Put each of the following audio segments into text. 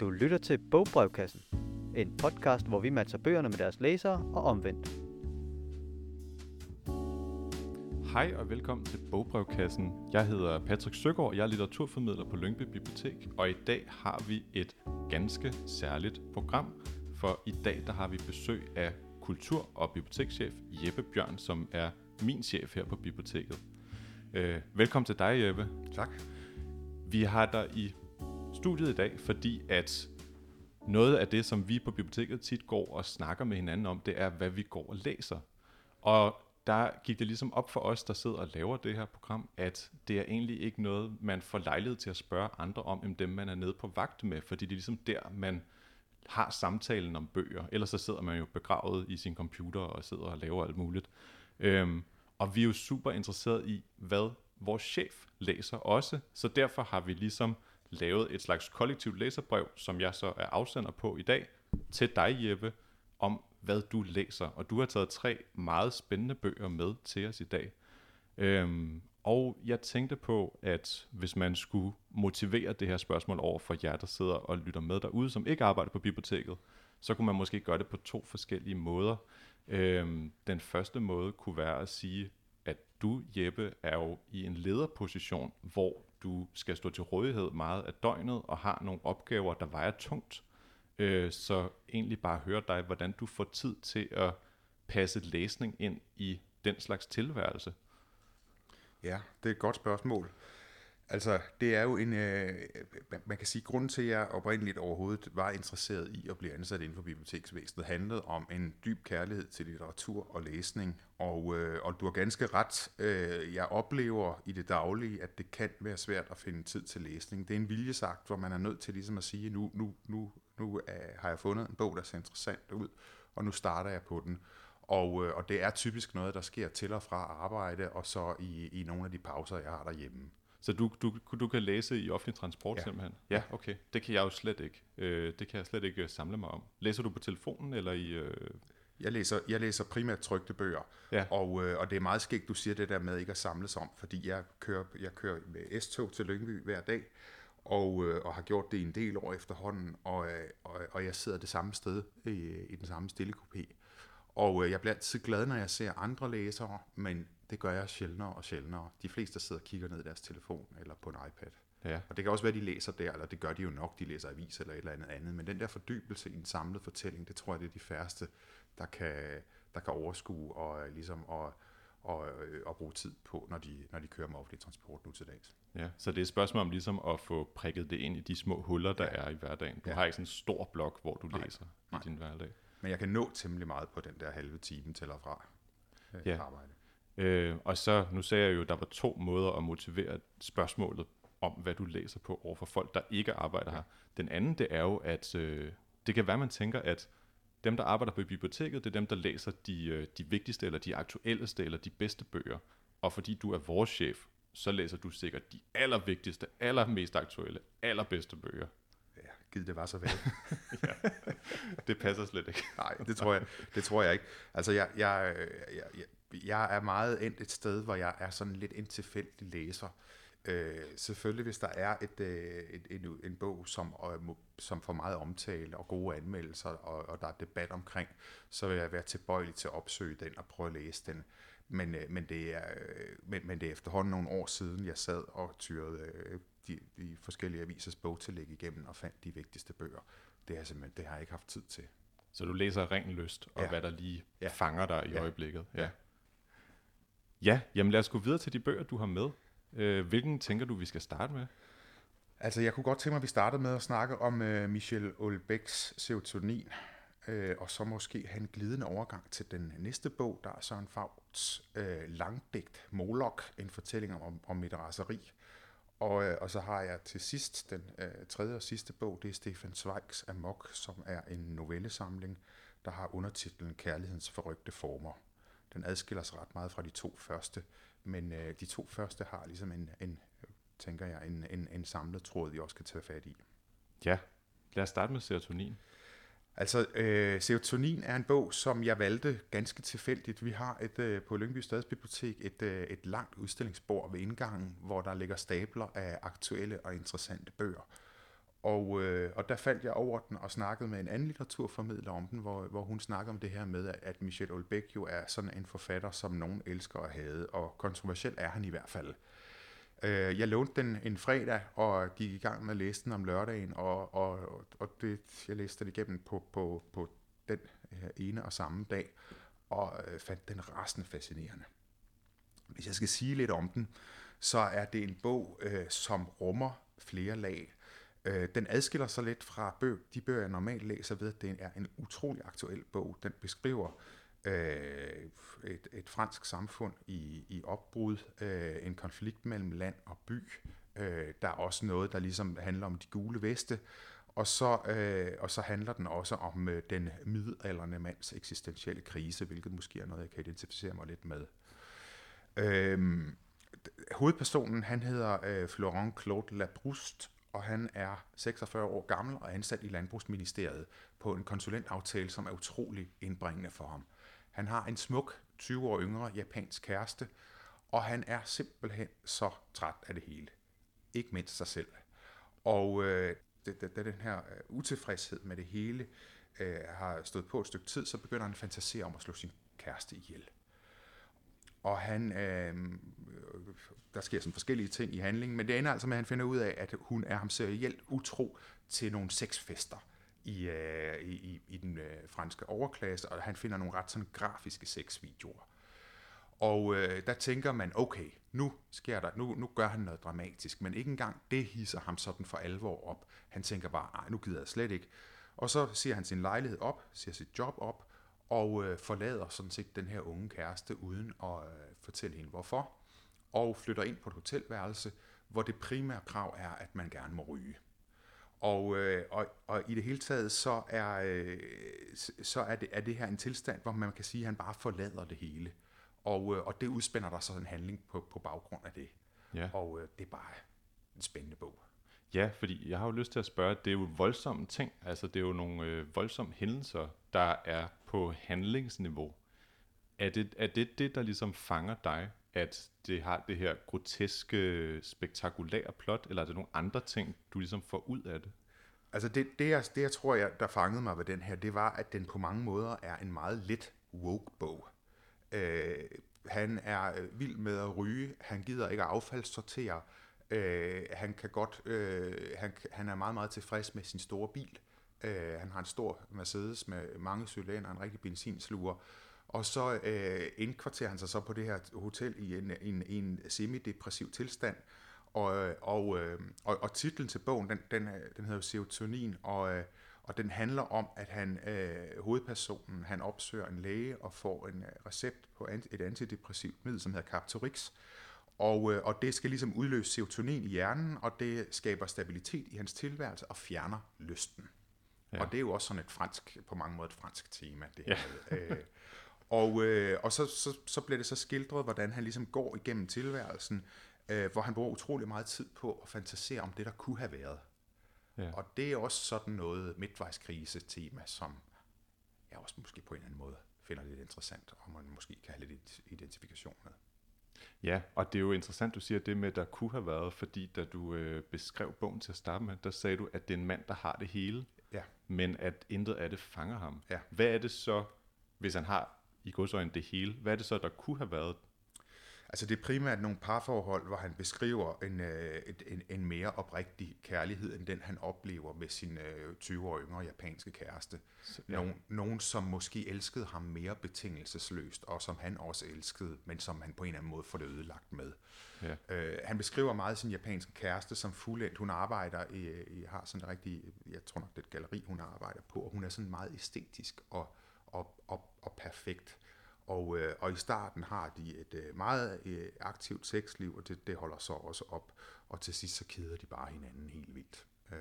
Du lytter til Bogbrevkassen, en podcast, hvor vi matcher bøgerne med deres læsere og omvendt. Hej og velkommen til Bogbrevkassen. Jeg hedder Patrick Søgaard, jeg er litteraturformidler på Lyngby Bibliotek, og i dag har vi et ganske særligt program, for i dag der har vi besøg af kultur- og bibliotekschef Jeppe Bjørn, som er min chef her på biblioteket. Øh, velkommen til dig, Jeppe. Tak. Vi har dig i studiet i dag, fordi at noget af det, som vi på biblioteket tit går og snakker med hinanden om, det er, hvad vi går og læser. Og der gik det ligesom op for os, der sidder og laver det her program, at det er egentlig ikke noget, man får lejlighed til at spørge andre om, end dem, man er nede på vagt med, fordi det er ligesom der, man har samtalen om bøger. Ellers så sidder man jo begravet i sin computer og sidder og laver alt muligt. Øhm, og vi er jo super interesseret i, hvad vores chef læser også, så derfor har vi ligesom lavet et slags kollektivt læserbrev, som jeg så er afsender på i dag, til dig, Jeppe, om hvad du læser. Og du har taget tre meget spændende bøger med til os i dag. Øhm, og jeg tænkte på, at hvis man skulle motivere det her spørgsmål over for jer, der sidder og lytter med derude, som ikke arbejder på biblioteket, så kunne man måske gøre det på to forskellige måder. Øhm, den første måde kunne være at sige, at du, Jeppe, er jo i en lederposition, hvor du skal stå til rådighed meget af døgnet og har nogle opgaver, der vejer tungt. Øh, så egentlig bare høre dig, hvordan du får tid til at passe læsning ind i den slags tilværelse. Ja, det er et godt spørgsmål. Altså, det er jo en, øh, man kan sige, grunden til, at jeg oprindeligt overhovedet var interesseret i at blive ansat inden for biblioteksvæsenet, handlede om en dyb kærlighed til litteratur og læsning. Og, øh, og du har ganske ret. Øh, jeg oplever i det daglige, at det kan være svært at finde tid til læsning. Det er en viljesagt, hvor man er nødt til ligesom at sige, nu, nu, nu, nu øh, har jeg fundet en bog, der ser interessant ud, og nu starter jeg på den. Og, øh, og det er typisk noget, der sker til og fra arbejde, og så i, i nogle af de pauser, jeg har derhjemme. Så du, du, du kan læse i offentlig transport Ja. simpelthen? Ja, okay. Det kan jeg jo slet ikke. Øh, det kan jeg slet ikke øh, samle mig om. Læser du på telefonen eller i... Øh... Jeg læser, jeg læser primært trygte bøger, Ja. og, øh, og det er meget skægt, du siger det der med ikke at samles om, fordi jeg kører, jeg kører med S-tog til Lyngby hver dag, og, øh, og har gjort det en del år efterhånden, og, øh, og, og jeg sidder det samme sted i, i den samme stille kopé. Og øh, jeg bliver altid glad, når jeg ser andre læsere, men det gør jeg sjældnere og sjældnere. De fleste sidder og kigger ned i deres telefon eller på en iPad. Ja. Og det kan også være, de læser der, eller det gør de jo nok, de læser avis eller et eller andet andet. Men den der fordybelse i en samlet fortælling, det tror jeg, det er de færreste, der kan, der kan overskue og øh, ligesom og, og, øh, og bruge tid på, når de, når de kører med offentlig transport nu til dags. ja. Så det er et spørgsmål om ligesom at få prikket det ind i de små huller, der Ja. er i hverdagen. Du Ja. har ikke sådan en stor blok, hvor du Nej. læser Nej. i din hverdag. Men jeg kan nå temmelig meget på den der halve time til og fra øh, Ja. arbejde. Øh, og så, nu sagde jeg jo, at der var to måder at motivere spørgsmålet om, hvad du læser på over for folk, der ikke arbejder her. Den anden, det er jo, at øh, det kan være, man tænker, at dem, der arbejder på biblioteket, det er dem, der læser de, øh, de vigtigste, eller de aktuelleste, eller de bedste bøger. Og fordi du er vores chef, så læser du sikkert de allervigtigste, allermest aktuelle, allerbedste bøger. Ja, givet det var så vel. Det passer slet ikke. Nej, det tror jeg, det tror jeg ikke. Altså, jeg, jeg, jeg, jeg, jeg er meget endt et sted, hvor jeg er sådan lidt en tilfældig læser. Øh, selvfølgelig, hvis der er et, øh, et, en, en bog, som, øh, som får meget omtale og gode anmeldelser, og, og der er debat omkring, så vil jeg være tilbøjelig til at opsøge den og prøve at læse den. Men, øh, men, det er, øh, men, men det er efterhånden nogle år siden, jeg sad og tyrede øh, de, de forskellige avisers bogtillæg igennem og fandt de vigtigste bøger. Det, er simpelthen, det har jeg ikke haft tid til. Så du læser ren lyst, og ja. Hvad der lige ja. Fanger dig i. Ja. øjeblikket. Ja. Ja ja, jamen lad os gå videre til de bøger, du har med. Øh, hvilken tænker du, vi skal starte med? Altså, jeg kunne godt tænke mig, at vi startede med at snakke om øh, Michel Olbæks serotonin, øh, og så måske have en glidende overgang til den næste bog, der er Søren Fagts øh, langdigt Molok, en fortælling om, om et raseri. Og, øh, og så har jeg til sidst den øh, tredje og sidste bog, det er Stefan Zweigs Amok, som er en novellesamling, der har undertitlen Kærlighedens forrygte former. Den adskiller sig ret meget fra de to første, men uh, de to første har ligesom en, en tænker jeg, en, en, en samlet tråd, vi også kan tage fat i. Ja, lad os starte med serotonin. Altså, øh, Serotonin er en bog, som jeg valgte ganske tilfældigt. Vi har et øh, på Lyngby Stadsbibliotek et, øh, et langt udstillingsbord ved indgangen, hvor der ligger stabler af aktuelle og interessante bøger. Og, øh, og der faldt jeg over den og snakkede med en anden litteraturformidler om den, hvor, hvor hun snakkede om det her med, at Michel Houellebecq jo er sådan en forfatter, som nogen elsker at have, og kontroversiel er han i hvert fald. Øh, jeg lånte den en fredag og gik i gang med at læse den om lørdagen, og, og, og det, jeg læste den igennem på, på, på den ene og samme dag, og øh, fandt den rasende fascinerende. Hvis jeg skal sige lidt om den, så er det en bog, øh, som rummer flere lag. Øh, den adskiller sig lidt fra bøg, de bøger, jeg normalt læser ved, at det er en utrolig aktuel bog. Den beskriver øh, et, et fransk samfund i, i opbrud, øh, en konflikt mellem land og by. Øh, der er også noget, der ligesom handler om de gule veste, og så, øh, og så handler den også om øh, den midalderne mands eksistentielle krise, hvilket måske er noget, jeg kan identificere mig lidt med. Øh, hovedpersonen, han hedder øh, Florent Claude Labrouste, og han er 46 år gammel og ansat i Landbrugsministeriet på en konsulentaftale, som er utrolig indbringende for ham. Han har en smuk, 20 år yngre japansk kæreste, og han er simpelthen så træt af det hele. Ikke mindst sig selv. Og øh, da den her øh, utilfredshed med det hele øh, har stået på et stykke tid, så begynder han at fantasere om at slå sin kæreste ihjel. Og han, øh, der sker sådan forskellige ting i handlingen, men det ender altså med, at han finder ud af, at hun er ham serielt utro til nogle sexfester i, øh, i, i den øh, franske overklasse, og han finder nogle ret sådan grafiske sexvideoer. Og øh, der tænker man, okay, nu sker der, nu, nu gør han noget dramatisk, men ikke engang det hisser ham sådan for alvor op. Han tænker bare, nej, nu gider jeg slet ikke. Og så ser han sin lejlighed op, ser sit job op, og øh, forlader sådan set den her unge kæreste, uden at øh, fortælle hende hvorfor, og flytter ind på et hotelværelse, hvor det primære krav er, at man gerne må ryge. Og, øh, og, og i det hele taget, så er, øh, så er, det, er det her en tilstand, hvor man kan sige, at han bare forlader det hele. Og, øh, og det udspænder der så en handling på, på baggrund af det. Ja. Og øh, det er bare en spændende bog. Ja, fordi jeg har jo lyst til at spørge, det er jo voldsomme ting, altså det er jo nogle øh, voldsomme hændelser, der er på handlingsniveau. Er det, er det det, der ligesom fanger dig, at det har det her groteske, spektakulære plot, eller er det nogle andre ting, du ligesom får ud af det? Altså det, det, jeg, det jeg tror, jeg, der fangede mig ved den her, det var, at den på mange måder er en meget let woke-bog. Øh, han er øh, vild med at ryge, han gider ikke at affaldssortere, øh, han kan godt, øh, han, han er meget, meget tilfreds med sin store bil. Øh, Øh, han har en stor Mercedes med mange cylinder, en rigtig benzinsluger, og så øh, indkvarterer han sig så på det her hotel i en, en, en semidepressiv tilstand, og, øh, og, øh, og, og titlen til bogen, den, den, øh, den hedder Serotonin, og, øh, og den handler om, at han øh, hovedpersonen han opsøger en læge og får en recept på et antidepressivt middel, som hedder Captorix. Og, øh, og det skal ligesom udløse serotonin i hjernen, og det skaber stabilitet i hans tilværelse og fjerner lysten. Ja. Og det er jo også sådan et fransk, på mange måder et fransk tema, det her. Ja. øh, og øh, og så, så, så bliver det så skildret, hvordan han ligesom går igennem tilværelsen, øh, hvor han bruger utrolig meget tid på at fantasere om det, der kunne have været. Ja. Og det er også sådan noget midtvejskrise-tema, som jeg også måske på en eller anden måde finder lidt interessant, og man måske kan have lidt identifikation med. Ja, og det er jo interessant, du siger det med, der kunne have været, fordi da du øh, beskrev bogen til at starte med, der sagde du, at det er en mand, der har det hele, ja. men at intet af det fanger ham. Ja. Hvad er det så, hvis han har i godsøjne det hele, hvad er det så, der kunne have været Altså det er primært nogle parforhold, hvor han beskriver en, øh, en, en mere oprigtig kærlighed, end den han oplever med sin øh, 20 år yngre japanske kæreste. Ja. Nogen, nogen, som måske elskede ham mere betingelsesløst, og som han også elskede, men som han på en eller anden måde får det ødelagt med. Ja. Øh, han beskriver meget sin japanske kæreste som fuldendt. Hun arbejder i, i har sådan en rigtig, jeg tror nok det er et galleri, hun arbejder på, og hun er sådan meget æstetisk og, og, og, og perfekt. Og, øh, og i starten har de et øh, meget øh, aktivt sexliv, og det, det holder så også op. Og til sidst så keder de bare hinanden helt vildt. Øh,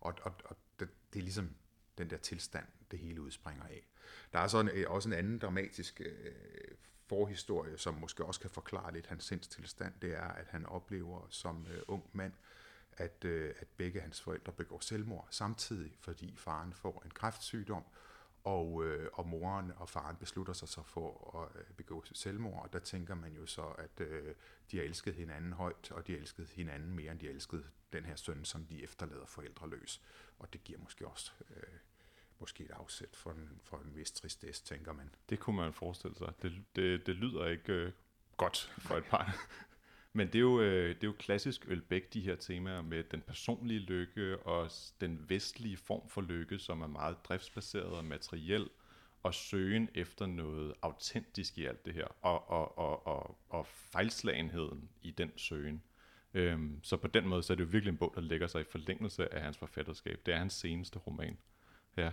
og og, og det, det er ligesom den der tilstand, det hele udspringer af. Der er så en, øh, også en anden dramatisk øh, forhistorie, som måske også kan forklare lidt hans sindstilstand. Det er, at han oplever som øh, ung mand, at, øh, at begge hans forældre begår selvmord samtidig, fordi faren får en kræftsygdom, og, øh, og moren og faren beslutter sig så for at øh, begå selvmord, og der tænker man jo så, at øh, de har elsket hinanden højt, og de elsket hinanden mere, end de elskede den her søn, som de efterlader forældreløs. Og det giver måske også øh, måske et afsæt for en, for en vis tristesse, tænker man. Det kunne man forestille sig. Det, det, det lyder ikke øh, godt for et barn. Men det er, jo, øh, det er jo klassisk Ølbæk, de her temaer med den personlige lykke og den vestlige form for lykke, som er meget driftsbaseret og materiel, og søgen efter noget autentisk i alt det her, og, og, og, og, og fejlslagenheden i den søgen. Øhm, så på den måde så er det jo virkelig en bog, der lægger sig i forlængelse af hans forfatterskab. Det er hans seneste roman. Ja.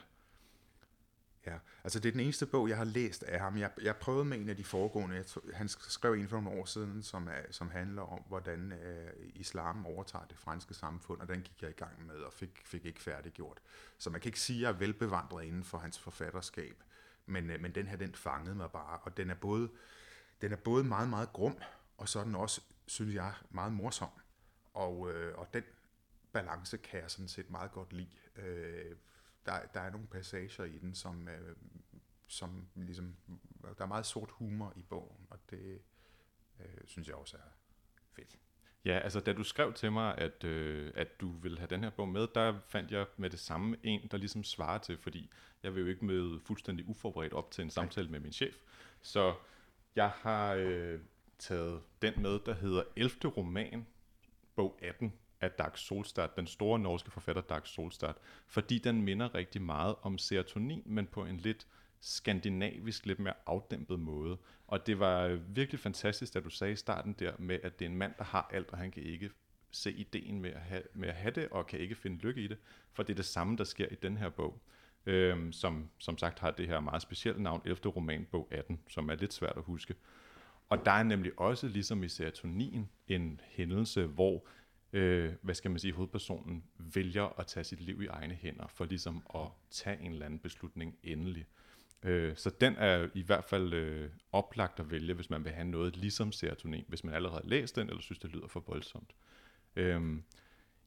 Ja, altså det er den eneste bog, jeg har læst af ham. Jeg, jeg prøvede med en af de foregående, jeg, han skrev en for nogle år siden, som, er, som handler om, hvordan øh, islam overtager det franske samfund, og den gik jeg i gang med og fik, fik ikke færdiggjort. Så man kan ikke sige, at jeg er velbevandret inden for hans forfatterskab, men, øh, men den her, den fangede mig bare, og den er både, den er både meget, meget grum, og så er den også, synes jeg, meget morsom. Og, øh, og den balance kan jeg sådan set meget godt lide. Øh, der, der er nogle passager i den, som, øh, som ligesom, der er meget sort humor i bogen, og det øh, synes jeg også er fedt. Ja, altså da du skrev til mig, at, øh, at du ville have den her bog med, der fandt jeg med det samme en, der ligesom svarer til, fordi jeg vil jo ikke møde fuldstændig uforberedt op til en samtale med min chef. Så jeg har øh, taget den med, der hedder 11. roman, bog 18, af Dag Solstad, den store norske forfatter Dag Solstad, fordi den minder rigtig meget om serotonin, men på en lidt skandinavisk, lidt mere afdæmpet måde. Og det var virkelig fantastisk, at du sagde i starten der med, at det er en mand, der har alt, og han kan ikke se ideen med at, have, med at have det, og kan ikke finde lykke i det, for det er det samme, der sker i den her bog, øhm, som som sagt har det her meget specielle navn, 11. roman, bog 18, som er lidt svært at huske. Og der er nemlig også, ligesom i serotonin, en hændelse, hvor øh, hvad skal man sige, hovedpersonen vælger at tage sit liv i egne hænder, for ligesom at tage en eller anden beslutning endelig. Øh, så den er i hvert fald øh, oplagt at vælge, hvis man vil have noget ligesom serotonin, hvis man allerede har læst den, eller synes, det lyder for voldsomt. Øh,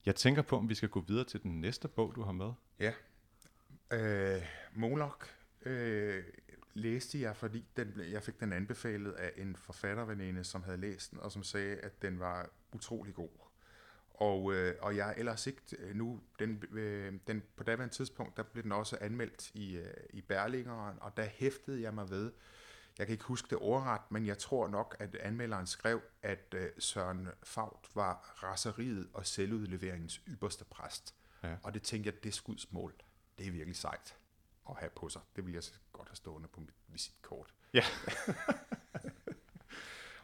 jeg tænker på, om vi skal gå videre til den næste bog, du har med. Ja. Øh, Moloch øh, læste jeg, fordi den, jeg fik den anbefalet af en forfatterveninde, som havde læst den, og som sagde, at den var utrolig god. Og, øh, og jeg er ellers ikke øh, nu, den, øh, den, på daværende tidspunkt, der blev den også anmeldt i, øh, i Berlingeren, og der hæftede jeg mig ved, jeg kan ikke huske det ordret, men jeg tror nok, at anmelderen skrev, at øh, Søren Faut var raseriet og selvudleveringens ypperste præst. Ja. Og det tænkte jeg, det skudsmål, det er virkelig sejt at have på sig. Det vil jeg godt have stående på mit visitkort. Ja.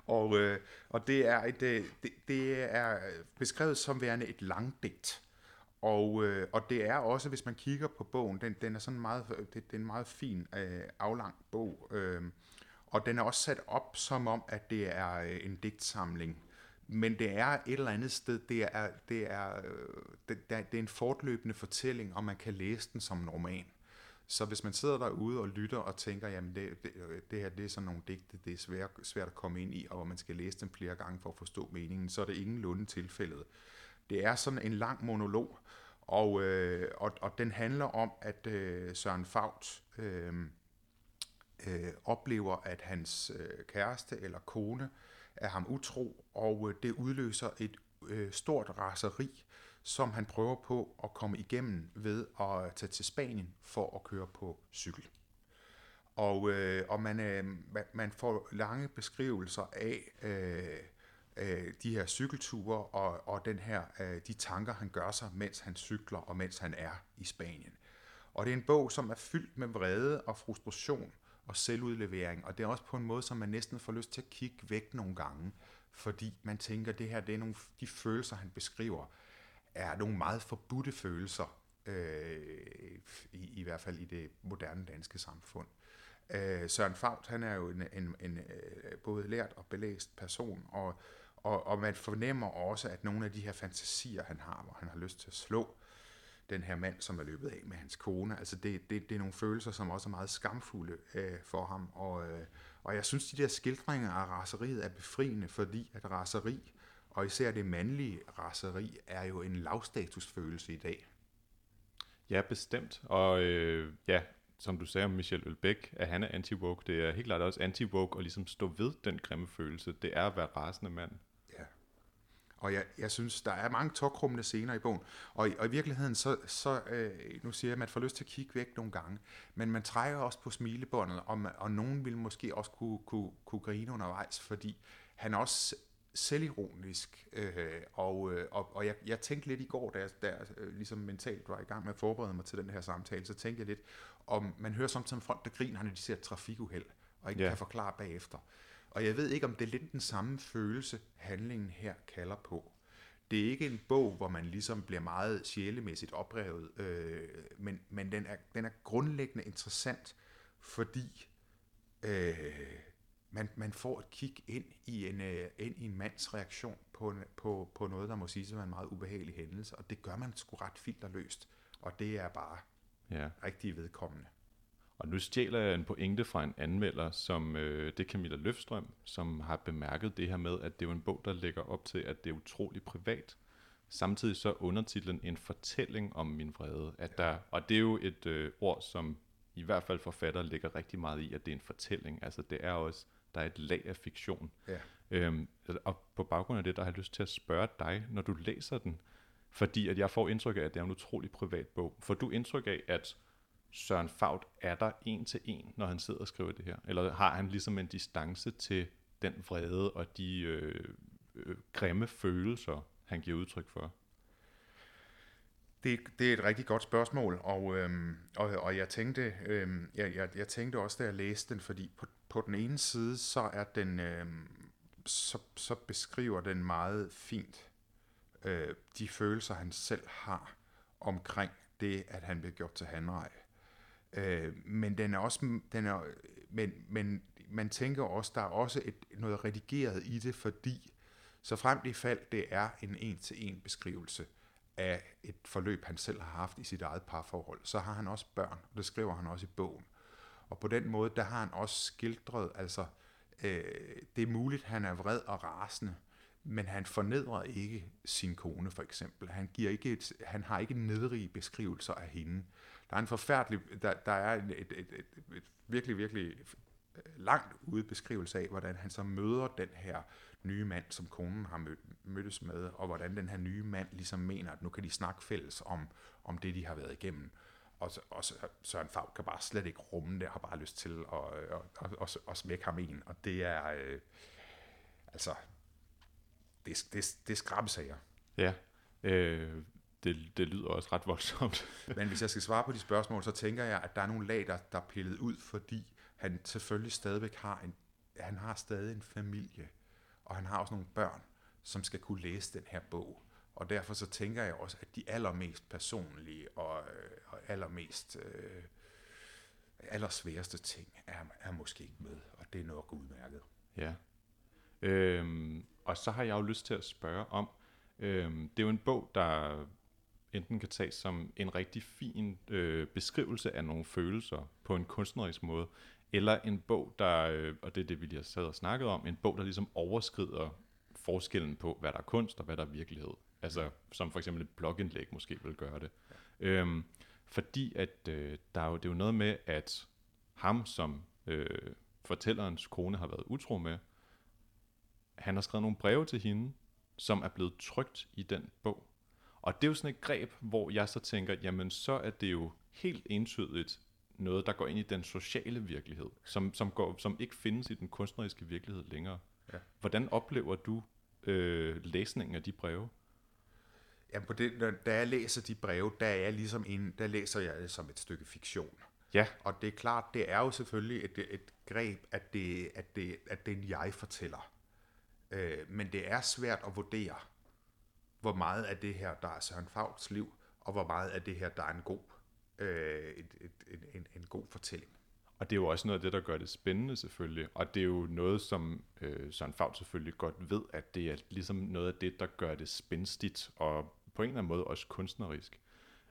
Og, øh, og det, er et, øh, det, det er beskrevet som værende et langdigt. Og, øh, og det er også, hvis man kigger på bogen, den, den er sådan meget, det, det er en meget fin, øh, aflang bog. Øh, og den er også sat op som om, at det er øh, en digtsamling. Men det er et eller andet sted, det er, det er, øh, det, det er en fortløbende fortælling, og man kan læse den som en roman. Så hvis man sidder derude og lytter og tænker, jamen det, det, det her det er sådan nogle digte, det er svært, svært at komme ind i, og hvor man skal læse dem flere gange for at forstå meningen, så er det ingenlunde tilfældet. Det er sådan en lang monolog, og, øh, og, og den handler om, at øh, Søren Fagt øh, øh, oplever, at hans øh, kæreste eller kone er ham utro, og øh, det udløser et øh, stort raseri, som han prøver på at komme igennem ved at tage til Spanien for at køre på cykel. Og, øh, og man, øh, man får lange beskrivelser af øh, øh, de her cykelture og, og den her, øh, de tanker, han gør sig, mens han cykler og mens han er i Spanien. Og det er en bog, som er fyldt med vrede og frustration og selvudlevering, og det er også på en måde, som man næsten får lyst til at kigge væk nogle gange, fordi man tænker, at det her det er nogle, de følelser, han beskriver, er nogle meget forbudte følelser, øh, i, i hvert fald i det moderne danske samfund. Øh, Søren Fagt, han er jo en, en, en øh, både lært og belæst person, og, og, og man fornemmer også, at nogle af de her fantasier, han har, hvor han har lyst til at slå den her mand, som er løbet af med hans kone, altså det, det, det er nogle følelser, som også er meget skamfulde øh, for ham, og, øh, og jeg synes, de der skildringer af raseriet er befriende, fordi at raseri og især det mandlige raseri er jo en lavstatusfølelse i dag. Ja, bestemt. Og øh, ja, som du sagde om Michel Ølbæk, at han er anti-woke. Det er helt klart også anti-woke at ligesom stå ved den grimme følelse. Det er at være rasende mand. Ja. Og jeg, jeg synes, der er mange tokrummende scener i bogen. Og, og i virkeligheden, så, så øh, nu siger jeg, at man får lyst til at kigge væk nogle gange, men man trækker også på smilebåndet, og, man, og nogen vil måske også kunne, kunne, kunne grine undervejs, fordi han også selvironisk, øh, og, øh, og, og jeg, jeg tænkte lidt i går, da jeg, da øh, ligesom mentalt var i gang med at forberede mig til den her samtale, så tænkte jeg lidt, om man hører samtidig folk, der griner, når de ser et trafikuheld, og ikke ja. kan forklare bagefter. Og jeg ved ikke, om det er lidt den samme følelse, handlingen her kalder på. Det er ikke en bog, hvor man ligesom bliver meget sjælemæssigt oprevet, øh, men, men den, er, den er grundlæggende interessant, fordi øh, man, man får et kig ind i en, øh, ind i en mands reaktion på, en, på, på noget, der må sige at være en meget ubehagelig hændelse, og det gør man sgu ret filterløst, og det er bare Ja. rigtig vedkommende. Og nu stjæler jeg en pointe fra en anmelder, som øh, det er Camilla Løfstrøm, som har bemærket det her med, at det er en bog, der lægger op til, at det er utrolig privat. Samtidig så er undertitlen en fortælling om min vrede. At der, og det er jo et øh, ord, som i hvert fald forfatter lægger rigtig meget i, at det er en fortælling. Altså det er også, der er et lag af fiktion. Ja. Øhm, og på baggrund af det, der har jeg lyst til at spørge dig, når du læser den, fordi at jeg får indtryk af, at det er en utrolig privat bog. Får du indtryk af, at Søren Faut er der en til en, når han sidder og skriver det her? Eller har han ligesom en distance til den vrede og de øh, øh, grimme følelser, han giver udtryk for? Det, det er et rigtig godt spørgsmål, og, øhm, og, og jeg, tænkte, øhm, jeg, jeg, jeg tænkte også, da jeg læste den, fordi på, på den ene side, så er den, øh, så, så beskriver den meget fint øh, de følelser, han selv har omkring det, at han bliver gjort til handrej. Øh, men den er også, den er, men, men man tænker også, der er også et, noget redigeret i det, fordi så frem i fald det er en en-til-en beskrivelse af et forløb, han selv har haft i sit eget parforhold, så har han også børn, og det skriver han også i bogen. Og på den måde, der har han også skildret, altså, øh, det er muligt, han er vred og rasende, men han fornedrer ikke sin kone, for eksempel. Han, giver ikke et, han har ikke nedrige beskrivelser af hende. Der er en forfærdelig, der, der er et, et, et, et, et virkelig, virkelig langt ude beskrivelse af, hvordan han så møder den her nye mand, som konen har mød, mødtes med, og hvordan den her nye mand ligesom mener, at nu kan de snakke fælles om, om det, de har været igennem. Og, så, og så, Søren Fag kan bare slet ikke rumme det, har bare lyst til at, at, at, at, at smække ham en. Og det er, øh, altså, det, det, det er skrabsager. Ja, øh, det, det lyder også ret voldsomt. Men hvis jeg skal svare på de spørgsmål, så tænker jeg, at der er nogle lag, der, der er pillet ud, fordi han selvfølgelig stadigvæk har en, han har stadig en familie, og han har også nogle børn, som skal kunne læse den her bog. Og derfor så tænker jeg også, at de allermest personlige og, øh, og allermest øh, allersværeste ting er, er måske ikke med, og det er nok udmærket. Ja. Øhm, og så har jeg jo lyst til at spørge om, øhm, det er jo en bog, der enten kan tages som en rigtig fin øh, beskrivelse af nogle følelser på en kunstnerisk måde, eller en bog, der, øh, og det er det, vi lige har sad og snakket om, en bog, der ligesom overskrider forskellen på, hvad der er kunst og hvad der er virkelighed. Altså, som for eksempel et blogindlæg måske vil gøre det. Ja. Øhm, fordi at øh, der er jo, det er jo noget med, at ham, som øh, fortællerens kone har været utro med, han har skrevet nogle breve til hende, som er blevet trygt i den bog. Og det er jo sådan et greb, hvor jeg så tænker, jamen så er det jo helt entydigt noget, der går ind i den sociale virkelighed, som, som, går, som ikke findes i den kunstneriske virkelighed længere. Ja. Hvordan oplever du øh, læsningen af de breve? Jamen på det, når, da jeg læser de breve, der er jeg ligesom en, der læser jeg det som et stykke fiktion. Ja, Og det er klart, det er jo selvfølgelig et, et greb, at det, at det, at det er en jeg-fortæller. Øh, men det er svært at vurdere, hvor meget af det her, der er Søren Fauts liv, og hvor meget af det her, der er en god, øh, et, et, en, en, en god fortælling. Og det er jo også noget af det, der gør det spændende selvfølgelig. Og det er jo noget, som øh, Søren Favt selvfølgelig godt ved, at det er ligesom noget af det, der gør det spændstigt, og på en eller anden måde også kunstnerisk.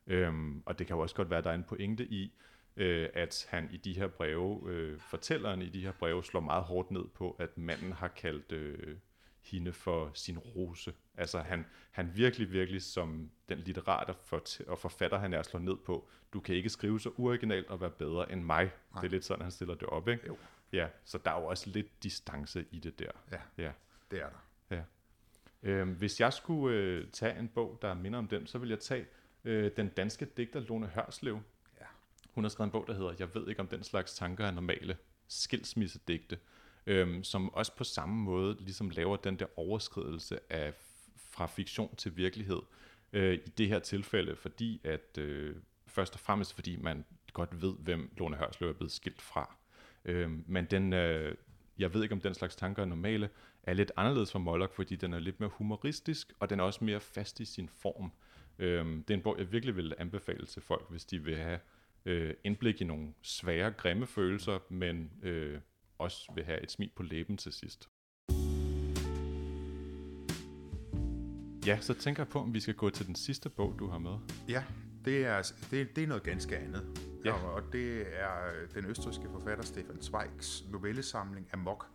Øhm, og det kan jo også godt være, at der er en pointe i, øh, at han i de her breve, øh, fortælleren i de her breve, slår meget hårdt ned på, at manden har kaldt øh, hende for sin rose. Altså han, han virkelig, virkelig som den litterat og, og forfatter, han er slået ned på, du kan ikke skrive så uoriginalt og være bedre end mig. Nej. Det er lidt sådan, han stiller det op, ikke? Jo. Ja, så der er jo også lidt distance i det der. Ja, Ja. det er der. ja. Øhm, hvis jeg skulle øh, tage en bog, der minder om den, så vil jeg tage øh, den danske digter Lone Hørslev. Ja. Hun har skrevet en bog, der hedder Jeg ved ikke, om den slags tanker er normale. Skilsmissedigte. Øhm, som også på samme måde ligesom laver den der overskridelse af fra fiktion til virkelighed. Øh, I det her tilfælde, fordi at øh, først og fremmest fordi man godt ved, hvem Lone Hørslev er blevet skilt fra. Øh, men den, øh, jeg ved ikke, om den slags tanker er normale, er lidt anderledes fra Moloch, fordi den er lidt mere humoristisk, og den er også mere fast i sin form. Øh, det er en bog, jeg virkelig vil anbefale til folk, hvis de vil have øh, indblik i nogle svære, grimme følelser, men øh, også vil have et smil på læben til sidst. Ja, så tænker jeg på, om vi skal gå til den sidste bog, du har med. Ja, det er, det, det er noget ganske andet. Ja. Og, og det er den østrigske forfatter Stefan Zweigs novellesamling Amok,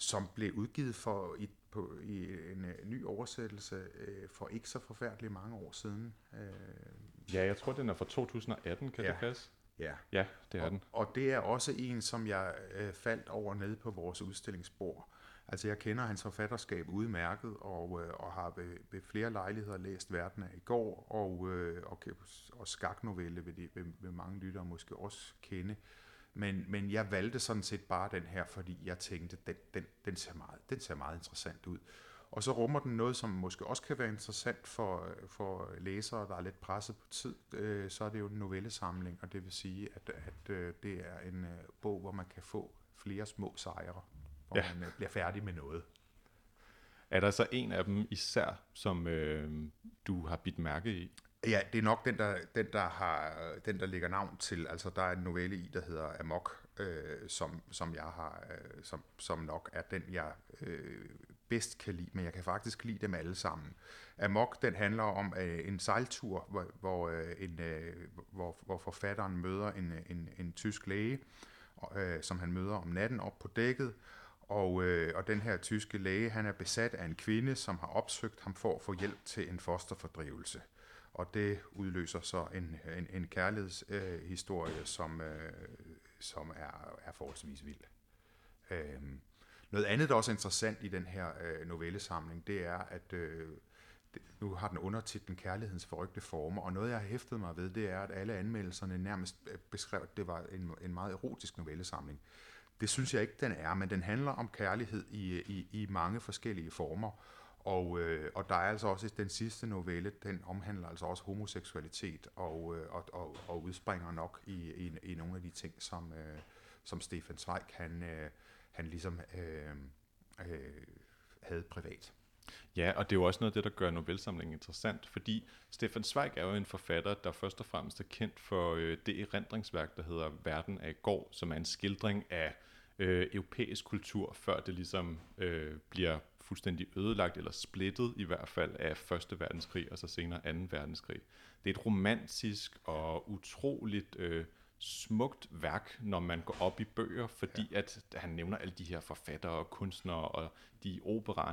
som blev udgivet for i, på, i en øh, ny oversættelse øh, for ikke så forfærdeligt mange år siden. Øh, Ja, jeg tror, den er fra 2018, kan Ja. det passe? ja. Ja, det er den. Og, og det er også en, som jeg øh, faldt over nede på vores udstillingsbord. Altså jeg kender hans forfatterskab udmærket, og, øh, og har ved, ved flere lejligheder læst Verden af i går, og, øh, og, og skaknovelle vil, de, vil, vil mange lyttere måske også kende. Men, men jeg valgte sådan set bare den her, fordi jeg tænkte, den, den, den, ser meget, den ser meget interessant ud. Og så rummer den noget, som måske også kan være interessant for, for læsere, der er lidt presset på tid. Øh, så er det jo en novellesamling, og det vil sige, at, at øh, det er en øh, bog, hvor man kan få flere små sejre, hvor Ja. man øh, bliver færdig med noget. Er der så en af dem især, som øh, du har bidt mærke i? Ja, det er nok den, der, den, der har, den, der ligger navn til. Altså, der er en novelle i, der hedder Amok, øh, som, som, jeg har, øh, som, som nok er den, jeg øh, bedst kan lide, men jeg kan faktisk lide dem alle sammen. Amok, den handler om øh, en sejltur, hvor, hvor, øh, en, øh, hvor, hvor forfatteren møder en, en, en tysk læge, og, øh, som han møder om natten op på dækket, og, øh, og den her tyske læge, han er besat af en kvinde, som har opsøgt ham for at få hjælp til en fosterfordrivelse. Og det udløser så en, en, en kærlighedshistorie, øh, som, øh, som er, er forholdsvis vild. Øhm, noget andet, der også er interessant i den her øh, novellesamling, det er, at øh, det, nu har den undertitlen Kærlighedens forrygte former, og noget, jeg har hæftet mig ved, det er, at alle anmeldelserne nærmest øh, beskrev, at det var en, en meget erotisk novellesamling. Det synes jeg ikke, den er, men den handler om kærlighed i, i, i mange forskellige former. Og, øh, og der er altså også den sidste novelle, den omhandler altså også homoseksualitet og, øh, og, og, og udspringer nok i, i, i nogle af de ting, som, øh, som Stefan Zweig han, øh, han ligesom øh, øh, havde privat. Ja, og det er jo også noget af det, der gør novellesamlingen interessant, fordi Stefan Zweig er jo en forfatter, der først og fremmest er kendt for øh, det erindringsværk, der hedder Verden af i går, som er en skildring af øh, europæisk kultur, før det ligesom øh, bliver fuldstændig ødelagt, eller splittet i hvert fald af Første Verdenskrig, og så senere Anden Verdenskrig. Det er et romantisk og utroligt øh, smukt værk, når man går op i bøger, fordi ja. at han nævner alle de her forfattere og kunstnere, og de i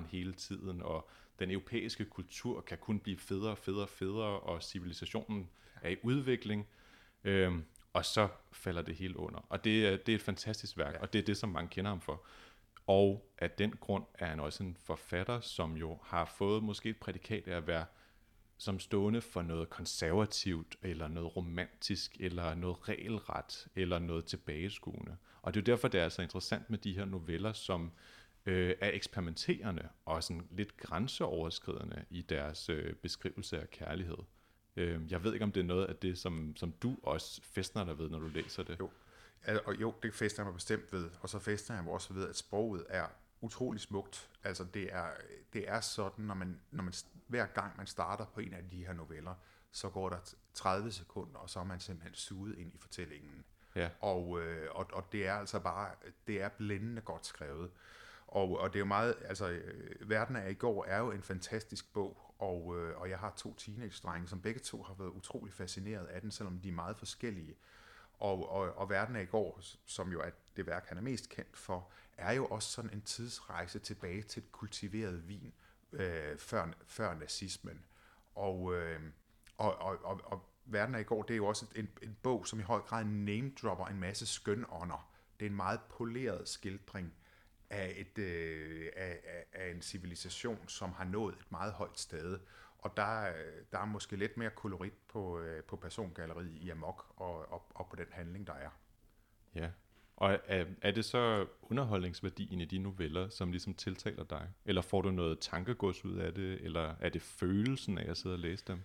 hele tiden, og den europæiske kultur kan kun blive federe og federe og federe, og civilisationen er i udvikling, øhm, og så falder det hele under. Og det, er- det er et fantastisk værk, ja. og det er det, som mange kender ham for. Og af den grund er han også en forfatter, som jo har fået måske et prædikat af at være som stående for noget konservativt, eller noget romantisk, eller noget regelret, eller noget tilbageskuende. Og det er jo derfor, det er så interessant med de her noveller, som øh, er eksperimenterende og sådan lidt grænseoverskridende i deres øh, beskrivelse af kærlighed. Øh, jeg ved ikke, om det er noget af det, som, som du også festner dig ved, når du læser det. Jo. Og jo, det fester jeg mig bestemt ved. Og så fester jeg mig også ved, at sproget er utrolig smukt. Altså det er, det er sådan, når man, når man hver gang man starter på en af de her noveller, så går der 30 sekunder, og så er man simpelthen suget ind i fortællingen. Ja. Og, øh, og, og det er altså bare, det er blændende godt skrevet. Og, og det er jo meget, altså øh, Verden af i går er jo en fantastisk bog, og, øh, og jeg har to teenage-drenge, som begge to har været utrolig fascineret af den, selvom de er meget forskellige. Og, og, og Verden af i går, som jo er det værk, han er mest kendt for, er jo også sådan en tidsrejse tilbage til et kultiveret vin øh, før, før nazismen. Og, øh, og, og, og, og Verden af i går, det er jo også en, en bog, som i høj grad name-dropper en masse skønånder. Det er en meget poleret skildring af, et, øh, af, af, af en civilisation, som har nået et meget højt sted. Og der, øh, der er måske lidt mere kolorit på, øh, på persongalleriet i Amok og, og, og på den handling, der er. Ja, og er, er det så underholdningsværdien i de noveller, som ligesom tiltaler dig? Eller får du noget tankegods ud af det? Eller er det følelsen af at sidde og læse dem?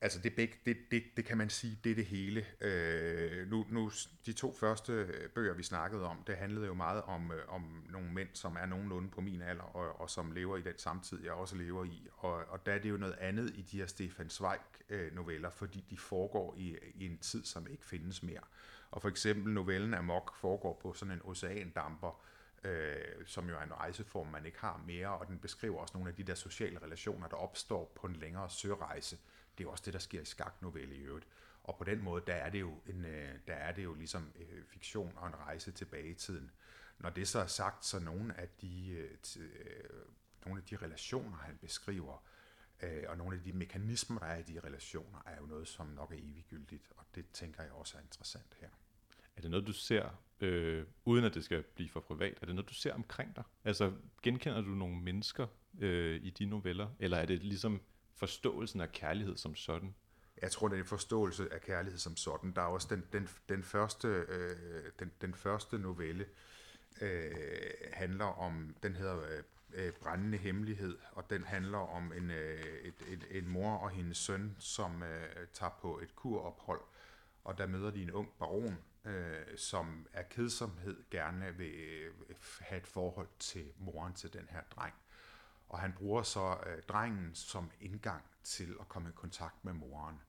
Altså det, begge, det, det, det kan man sige, det er det hele. Øh, nu, nu, de to første øh, bøger, vi snakkede om, det handlede jo meget om, øh, om nogle mænd, som er nogenlunde på min alder, og, og som lever i den samtid, jeg også lever i. Og, og der er det jo noget andet i de her Stefan Zweig-noveller, øh, fordi de foregår i, i en tid, som ikke findes mere. Og for eksempel novellen Amok foregår på sådan en oceandamper, øh, som jo er en rejseform, man ikke har mere, og den beskriver også nogle af de der sociale relationer, der opstår på en længere sørejse. Det er også det, der sker i skaknovelle i øvrigt. Og på den måde, der er det jo, en, øh, der er det jo ligesom øh, fiktion og en rejse tilbage i tiden. Når det så er sagt, så nogle af de, øh, nogle af de relationer, han beskriver, og nogle af de mekanismer, der er i de relationer, er jo noget, som nok er eviggyldigt, og det tænker jeg også er interessant her. Er det noget, du ser, øh, uden at det skal blive for privat, er det noget, du ser omkring dig? Altså, genkender du nogle mennesker øh, i de noveller, eller er det ligesom forståelsen af kærlighed som sådan? Jeg tror, det er en forståelse af kærlighed som sådan. Der er også den, den, den, første, øh, den, den første novelle, øh, handler om, den hedder øh, øh, Brændende Hemmelighed, og den handler om en, øh, et, et, en mor og hendes søn, som øh, tager på et kurophold, og der møder de en ung baron, øh, som er kedsomhed gerne vil øh, have et forhold til moren til den her dreng. Og han bruger så øh, drengen som indgang til at komme i kontakt med moren.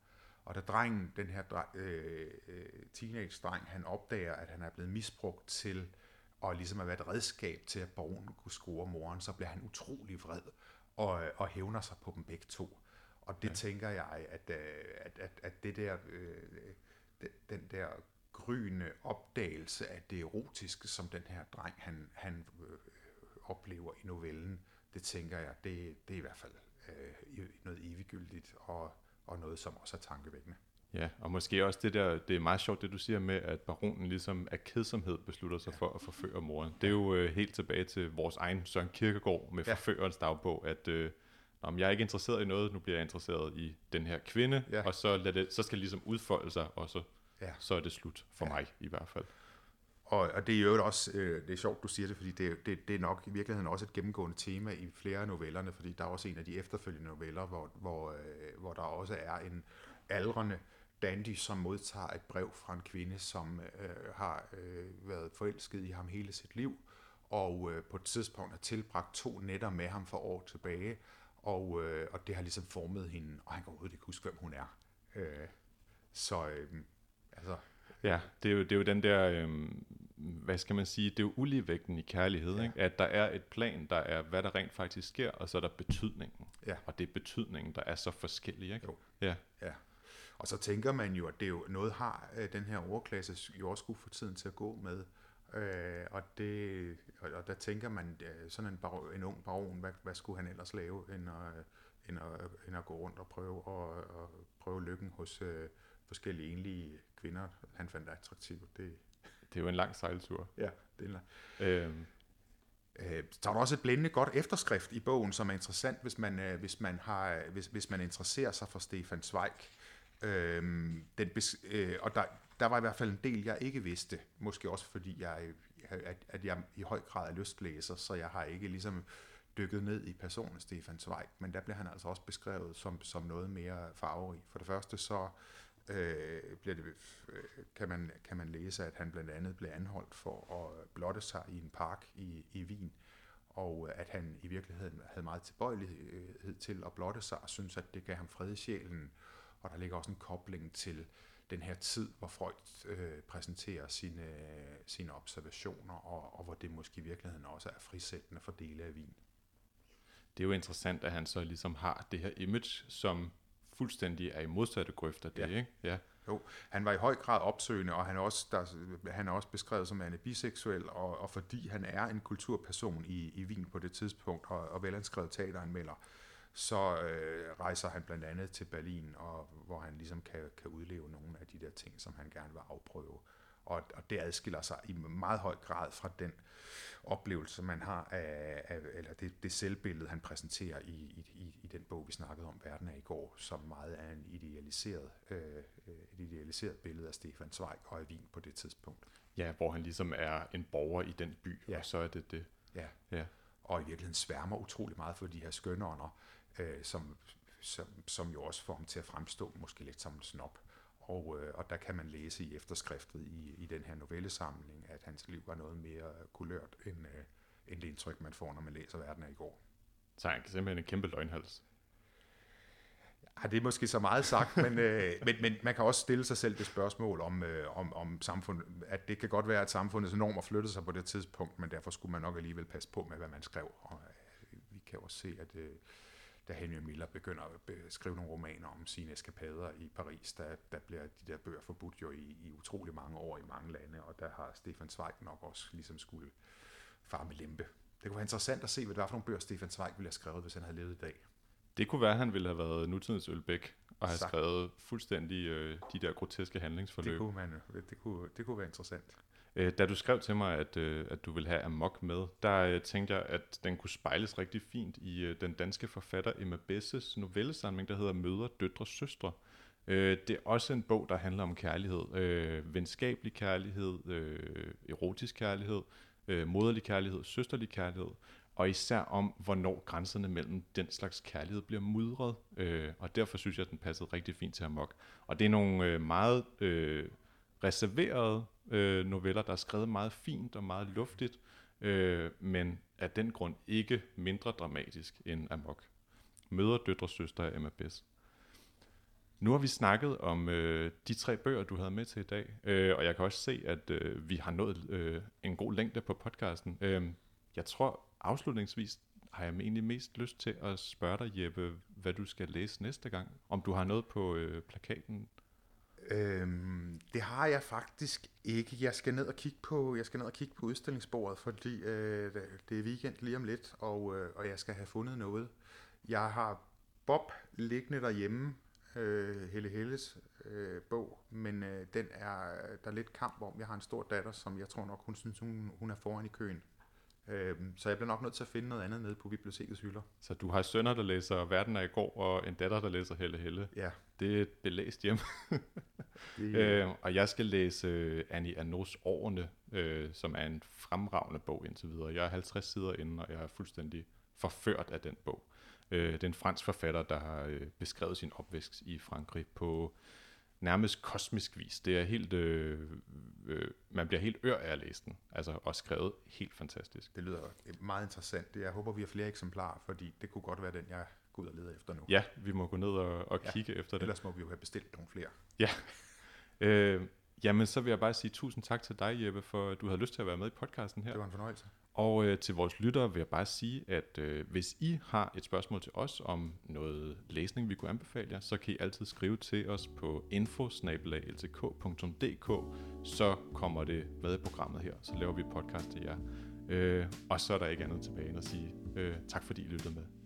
Og da drengen, den her øh, øh, teenage-dreng, han opdager, at han er blevet misbrugt til og ligesom at være et redskab til, at baronen kunne score moren, så bliver han utrolig vred og, og hævner sig på dem begge to. Og det ja. tænker jeg, at, øh, at, at, at det der, øh, den der gryende opdagelse af det erotiske, som den her dreng, han, han øh, oplever i novellen, det tænker jeg, det, det er i hvert fald øh, noget eviggyldigt, og, og noget, som også er tankevækkende. Ja, og måske også det der, det er meget sjovt det du siger med, at baronen ligesom af kedsomhed beslutter sig ja. for at forføre moren. Det er jo øh, helt tilbage til vores egen Søren Kirkegaard med ja. forførerens dagbog, at øh, om jeg er ikke interesseret i noget, nu bliver jeg interesseret i den her kvinde, ja. og så, lad det, så skal det ligesom udfolde sig, og så, ja. så er det slut for ja. mig i hvert fald. Og, og det er jo også, øh, det er sjovt, du siger det, fordi det, det, det er nok i virkeligheden også et gennemgående tema i flere af novellerne, fordi der er også en af de efterfølgende noveller, hvor, hvor, øh, hvor der også er en aldrende dandy, som modtager et brev fra en kvinde, som øh, har øh, været forelsket i ham hele sit liv, og øh, på et tidspunkt har tilbragt to nætter med ham for år tilbage, og, øh, og det har ligesom formet hende, og han kan overhovedet ikke huske, hvem hun er. Øh, så øh, altså... Ja, det er jo, det er jo den der, øh, hvad skal man sige, det er jo uligevægten i kærlighed, ja. ikke? at der er et plan, der er, hvad der rent faktisk sker, og så er der betydningen. Ja. Og det er betydningen, der er så forskellig. Ikke? Jo. Ja. ja. Og så tænker man jo, at det er jo noget har øh, den her overklasse jo også skulle få tiden til at gå med. Øh, og, det, og, og der tænker man, øh, sådan en, bar, en ung baron, hvad, hvad skulle han ellers lave, end at, end at, end at gå rundt og prøve, og, og prøve lykken hos øh, forskellige enlige kvinder, han fandt attraktive. Det, det er jo en lang sejltur. Ja, det er en lang. Øhm. Øh, så er der også et blændende godt efterskrift i bogen, som er interessant, hvis man, øh, hvis man, har, hvis, hvis man interesserer sig for Stefan Zweig. Øhm, den øh, og der, der var i hvert fald en del, jeg ikke vidste. Måske også fordi, jeg, at, at jeg i høj grad er lystlæser, så jeg har ikke ligesom dykket ned i personen Stefan Zweig, men der bliver han altså også beskrevet som, som noget mere farverig. For det første så øh, bliver det, øh, kan, man, kan man læse, at han blandt andet blev anholdt for at blotte sig i en park i, i Wien, og at han i virkeligheden havde meget tilbøjelighed til at blotte sig, og synes, at det gav ham fred i sjælen, og der ligger også en kobling til den her tid, hvor Freud øh, præsenterer sine, sine observationer, og, og hvor det måske i virkeligheden også er frisættende for dele af Wien. Det er jo interessant, at han så ligesom har det her image, som fuldstændig er i modsatte grøfter det, ja. ikke? Ja. Jo, han var i høj grad opsøgende, og han er også, der, han er også beskrevet som en biseksuel, og, og fordi han er en kulturperson i, i Wien på det tidspunkt, og, og velanskrevet teateranmelder, så øh, rejser han blandt andet til Berlin, og hvor han ligesom kan, kan udleve nogle af de der ting, som han gerne vil afprøve. Og, og det adskiller sig i meget høj grad fra den oplevelse, man har af, af eller det, det selvbillede, han præsenterer i, i, i den bog, vi snakkede om, Verden er i går, som meget er en idealiseret, øh, et idealiseret billede af Stefan Zweig og af Wien på det tidspunkt. Ja, hvor han ligesom er en borger i den by, ja. og så er det det. Ja. ja, og i virkeligheden sværmer utrolig meget for de her skønånder, øh, som, som, som jo også får ham til at fremstå måske lidt som en snop. Og, øh, og der kan man læse i efterskriftet i, i den her novellesamling, at hans liv var noget mere kulørt, end, øh, end det indtryk, man får, når man læser Verden af i går. Så han kan simpelthen en kæmpe løgnhals. Ja, det er måske så meget sagt, men, øh, men, men man kan også stille sig selv det spørgsmål om, øh, om, om samfundet, at det kan godt være, at samfundets normer flyttede sig på det tidspunkt, men derfor skulle man nok alligevel passe på med, hvad man skrev. Og, øh, vi kan også se, at øh, da Henry Miller begynder at skrive nogle romaner om sine eskapader i Paris, der, der bliver de der bøger forbudt jo i, i utrolig mange år i mange lande, og der har Stefan Zweig nok også ligesom skulle far med lempe. Det kunne være interessant at se, hvad det var for nogle bøger, Stefan Zweig ville have skrevet, hvis han havde levet i dag. Det kunne være, at han ville have været nutidens Ølbæk og have Sagt. skrevet fuldstændig øh, de der groteske handlingsforløb. Det kunne, man, det kunne, det kunne være interessant. Øh, da du skrev til mig, at, øh, at du ville have Amok med, der øh, tænkte jeg, at den kunne spejles rigtig fint i øh, den danske forfatter Emma Besses novellesamling, der hedder Møder, Døtre, Søstre. Øh, det er også en bog, der handler om kærlighed. Øh, venskabelig kærlighed, øh, erotisk kærlighed, øh, moderlig kærlighed, søsterlig kærlighed, og især om, hvornår grænserne mellem den slags kærlighed bliver mudret. Øh, og derfor synes jeg, at den passede rigtig fint til Amok. Og det er nogle øh, meget øh, reserverede øh, noveller, der er skrevet meget fint og meget luftigt, øh, men af den grund ikke mindre dramatisk end Amok. Møder døtre søster af Emma Bess. Nu har vi snakket om øh, de tre bøger, du havde med til i dag, øh, og jeg kan også se, at øh, vi har nået øh, en god længde på podcasten. Øh, jeg tror afslutningsvis har jeg egentlig mest lyst til at spørge dig, Jeppe, hvad du skal læse næste gang. Om du har noget på øh, plakaten Øhm, det har jeg faktisk ikke. Jeg skal ned og kigge på, jeg skal ned og kigge på udstillingsbordet, fordi øh, det er weekend lige om lidt, og, øh, og jeg skal have fundet noget. Jeg har Bob liggende derhjemme, øh, Helle Helles øh, bog, men øh, den er der er lidt kamp om. Jeg har en stor datter, som jeg tror nok, hun synes, hun, hun er foran i køen. Øhm, så jeg bliver nok nødt til at finde noget andet nede på bibliotekets hylder. Så du har sønner, der læser Verden af i går, og en datter, der læser Helle Helle. Ja. Det er et belæst hjem. det, øh, og jeg skal læse uh, Annie Arnaud's Årene, uh, som er en fremragende bog indtil videre. Jeg er 50 sider inde, og jeg er fuldstændig forført af den bog. Uh, det er en fransk forfatter, der har uh, beskrevet sin opvækst i Frankrig på nærmest kosmisk vis. Det er helt, øh, øh, man bliver helt ør af at læse den, altså og skrevet helt fantastisk. Det lyder meget interessant. Jeg håber, vi har flere eksemplarer, fordi det kunne godt være den, jeg går ud og leder efter nu. Ja, vi må gå ned og, og ja, kigge efter det. Ellers må vi jo have bestilt nogle flere. Ja. Øh, jamen, så vil jeg bare sige tusind tak til dig, Jeppe, for at du havde lyst til at være med i podcasten her. Det var en fornøjelse. Og øh, til vores lyttere vil jeg bare sige, at øh, hvis I har et spørgsmål til os om noget læsning, vi kunne anbefale jer, så kan I altid skrive til os på info.ltk.dk, så kommer det med i programmet her, så laver vi podcast til jer. Øh, og så er der ikke andet tilbage end at sige øh, tak fordi I lyttede med.